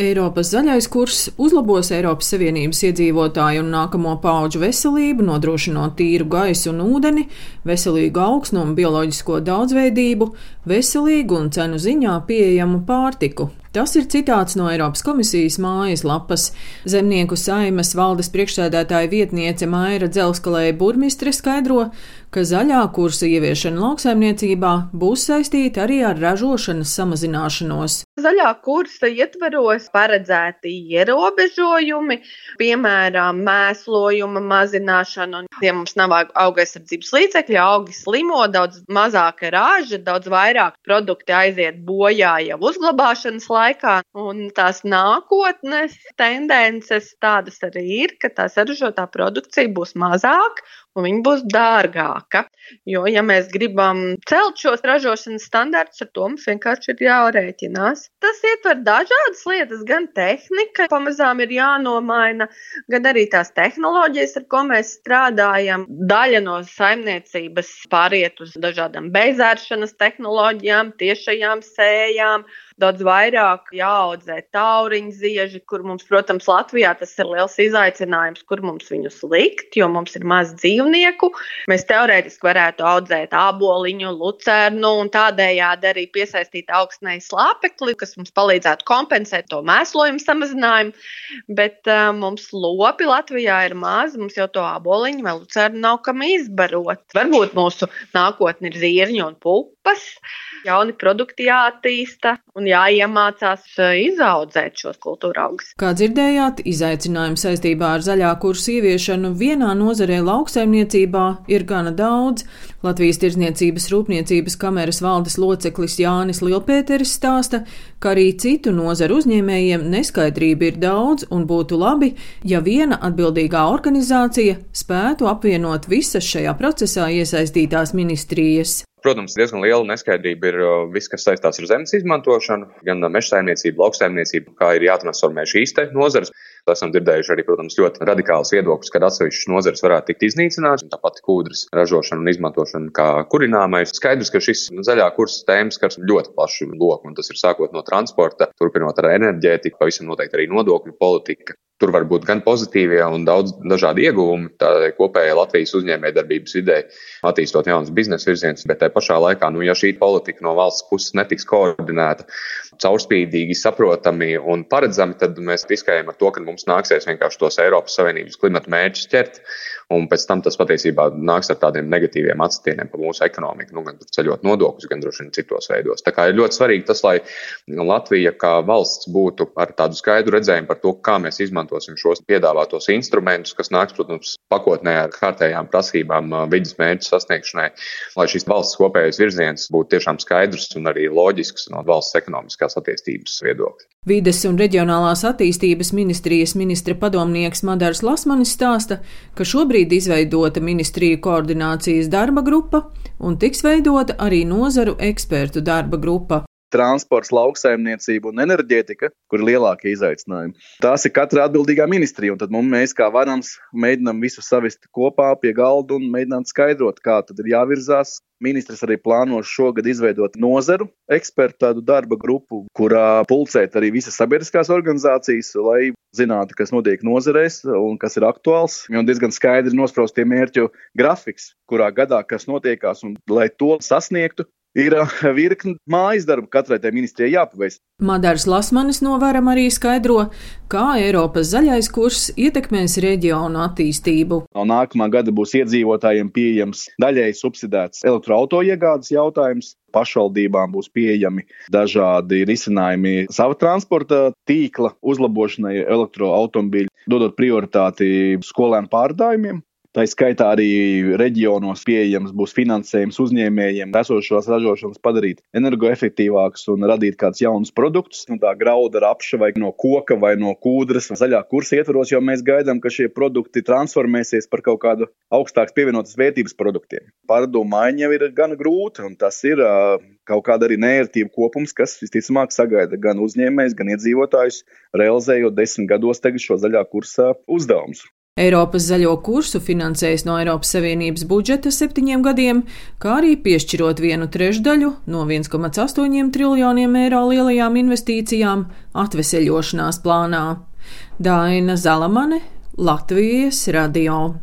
Eiropas zaļais kurs uzlabos Eiropas Savienības iedzīvotāju un nākamo pauģu veselību, nodrošinot tīru gaisu un ūdeni, veselīgu augsnu un bioloģisko daudzveidību, veselīgu un cenu ziņā pieejamu pārtiku. Tas ir citāts no Eiropas komisijas mājas lapas. Zemnieku saimas valdes priekšsēdētāja vietniece Maira Dzelskalēja burmistre skaidro, ka zaļā kursa ieviešana lauksaimniecībā būs saistīta arī ar ražošanas samazināšanos. Zaļā kursa ietveros paredzēti ierobežojumi, piemēram, mēslojuma mazināšana. Ja mums nav auga aizsardzības līdzekļi, augi slimo, daudz mazāka raža, daudz vairāk produkti aiziet bojā jau uzglabāšanas laikā. Un tās nākotnes tendences tādas arī ir, ka tā saražotā produkcija būs mazāka un viņa būs dārgāka. Jo, ja mēs gribam celt šos ražošanas standartus, ar to mums vienkārši ir jārēķinās. Tas ietver dažādas lietas, gan tehnika, pamazām ir jānomaina, gan arī tās tehnoloģijas, ar ko mēs strādājam. Daļa no saimniecības pāriet uz dažādām bezēršanas tehnoloģijām, tiešajām sējām daudz vairāk jāaudzē tauriņu zieži, kur mums, protams, Latvijā tas ir liels izaicinājums, kur mums viņus likt, jo mums ir maz dzīvnieku. Mēs teorētiski varētu audzēt āboliņu, lucernu un tādējādi arī piesaistīt augstnēju slāpekli, kas mums palīdzētu kompensēt to mēslojumu samazinājumu. Bet uh, mums lopi Latvijā ir maz, mums jau to āboliņu vai lucernu nav kam izbarot. Varbūt mūsu nākotne ir zirņi un pupas jauni produkti jāattīsta un jāiemācās eh, izaudzēt šos kultūra augus. Kā dzirdējāt, izaicinājumi saistībā ar zaļā kursa ieviešanu vienā nozarē lauksaimniecībā ir gana daudz. Latvijas Tirzniecības Rūpniecības kameras valdes loceklis Jānis Lielpēteris stāsta, ka arī citu nozaru uzņēmējiem neskaidrība ir daudz un būtu labi, ja viena atbildīgā organizācija spētu apvienot visas šajā procesā iesaistītās ministrijas. Protams, diezgan liela neskaidrība ir uh, viss, kas saistās ar zemes izmantošanu, gan meža saimniecību, lauksaimniecību, kā ir jātransformē šīs nozares. Esam dzirdējuši arī, protams, ļoti radikāls viedoklis, ka atsevišķas nozares varētu tikt iznīcināts, tāpat kūdras ražošana un izmantošana kā kurināmais. Skaidrs, ka šis zaļā kursa tēmas skars ļoti plašu loku, un tas ir sākot no transporta, turpinot ar enerģētiku, pavisam noteikti arī nodokļu politika, Tur var būt gan pozitīvie un daudz dažādi ieguvumi. Tādai kopējai Latvijas uzņēmējdarbības vidē, attīstot jaunas biznesa virzienus, bet tajā pašā laikā, nu, ja šī politika no valsts puses netiks koordinēta, caurspīdīgi, saprotami un paredzami, tad mēs riskējam ar to, ka mums nāksies vienkārši tos Eiropas Savienības klimata mērķus ķert, un pēc tam tas patiesībā nāks ar tādiem negatīviem atstieniem pa mūsu ekonomiku, nu, gan ceļot nodokļus, gan droši vien citos veidos. Tā kā ir ļoti svarīgi tas, lai Latvija kā valsts būtu ar tādu skaidru redzējumu par to, kā mēs izmantosim šos piedāvātos instrumentus, kas nāks, protams, pakotnē ar kārtējām prasībām vidas mērķu sasniegšanai, lai šis valsts kopējais virziens būtu tiešām skaidrs un arī loģisks no valsts ekonomiskās attīstības viedokļa. Vides un reģionālās attīstības ministrijas ministra padomnieks Madars Lasmanis stāsta, ka šobrīd izveidota ministriju koordinācijas darba grupa un tiks veidota arī nozaru ekspertu darba grupa transports, lauksaimniecība un enerģētika, kur ir lielākie izaicinājumi. Tās ir katra atbildīgā ministrija, un tad mums, mēs kā varams mēģinām visu savest kopā pie galda un mēģinām skaidrot, kā tad ir jāvirzās. Ministrs arī plāno šogad izveidot nozaru ekspertu darba grupu, kurā pulcēt arī visas sabiedriskās organizācijas, lai zinātu, kas notiek nozarēs un kas ir aktuāls. Un diezgan skaidri nospraust tie mērķu grafiks, kurā gadā kas notiekās, un lai to sasniegtu, ir virkni mājas darbu katrai tai ministrijai jāpaveic. Madars Lasmanis no varam arī skaidro, kā Eiropas zaļais kurs ietekmēs reģionu attīstību. No nākamā gada būs iedzīvotājiem pieejams daļēji subsidēts elektroautoiegādes jautājums. Pašvaldībām būs pieejami dažādi risinājumi sava transporta tīkla uzlabošanai, elektroautomobīļu, dodot prioritāti skolēnu pārdājumiem. Tā skaitā arī reģionos pieejams būs finansējums uzņēmējiem, esošos ražošanas padarīt energoefektīvākus un radīt kādus jaunus produktus. Un tā grauda rapša vai no koka vai no kūdras zaļā kursa ietvaros, jo mēs gaidām, ka šie produkti transformēsies par kaut kādu augstākas pievienotas vērtības produktiem. Pārdomu maiņa jau ir gan grūta, un tas ir uh, kaut kāda arī nērtība kopums, kas visticamāk sagaida gan uzņēmējs, gan iedzīvotājus, realizējot desmit gados šo zaļā kursa uzdevumus. Eiropas zaļo kursu finansēs no Eiropas Savienības budžeta septiņiem gadiem, kā arī piešķirot vienu trešdaļu no 1,8 triljoniem eiro lielajām investīcijām atveseļošanās plānā. Daina Zalamane, Latvijas radio.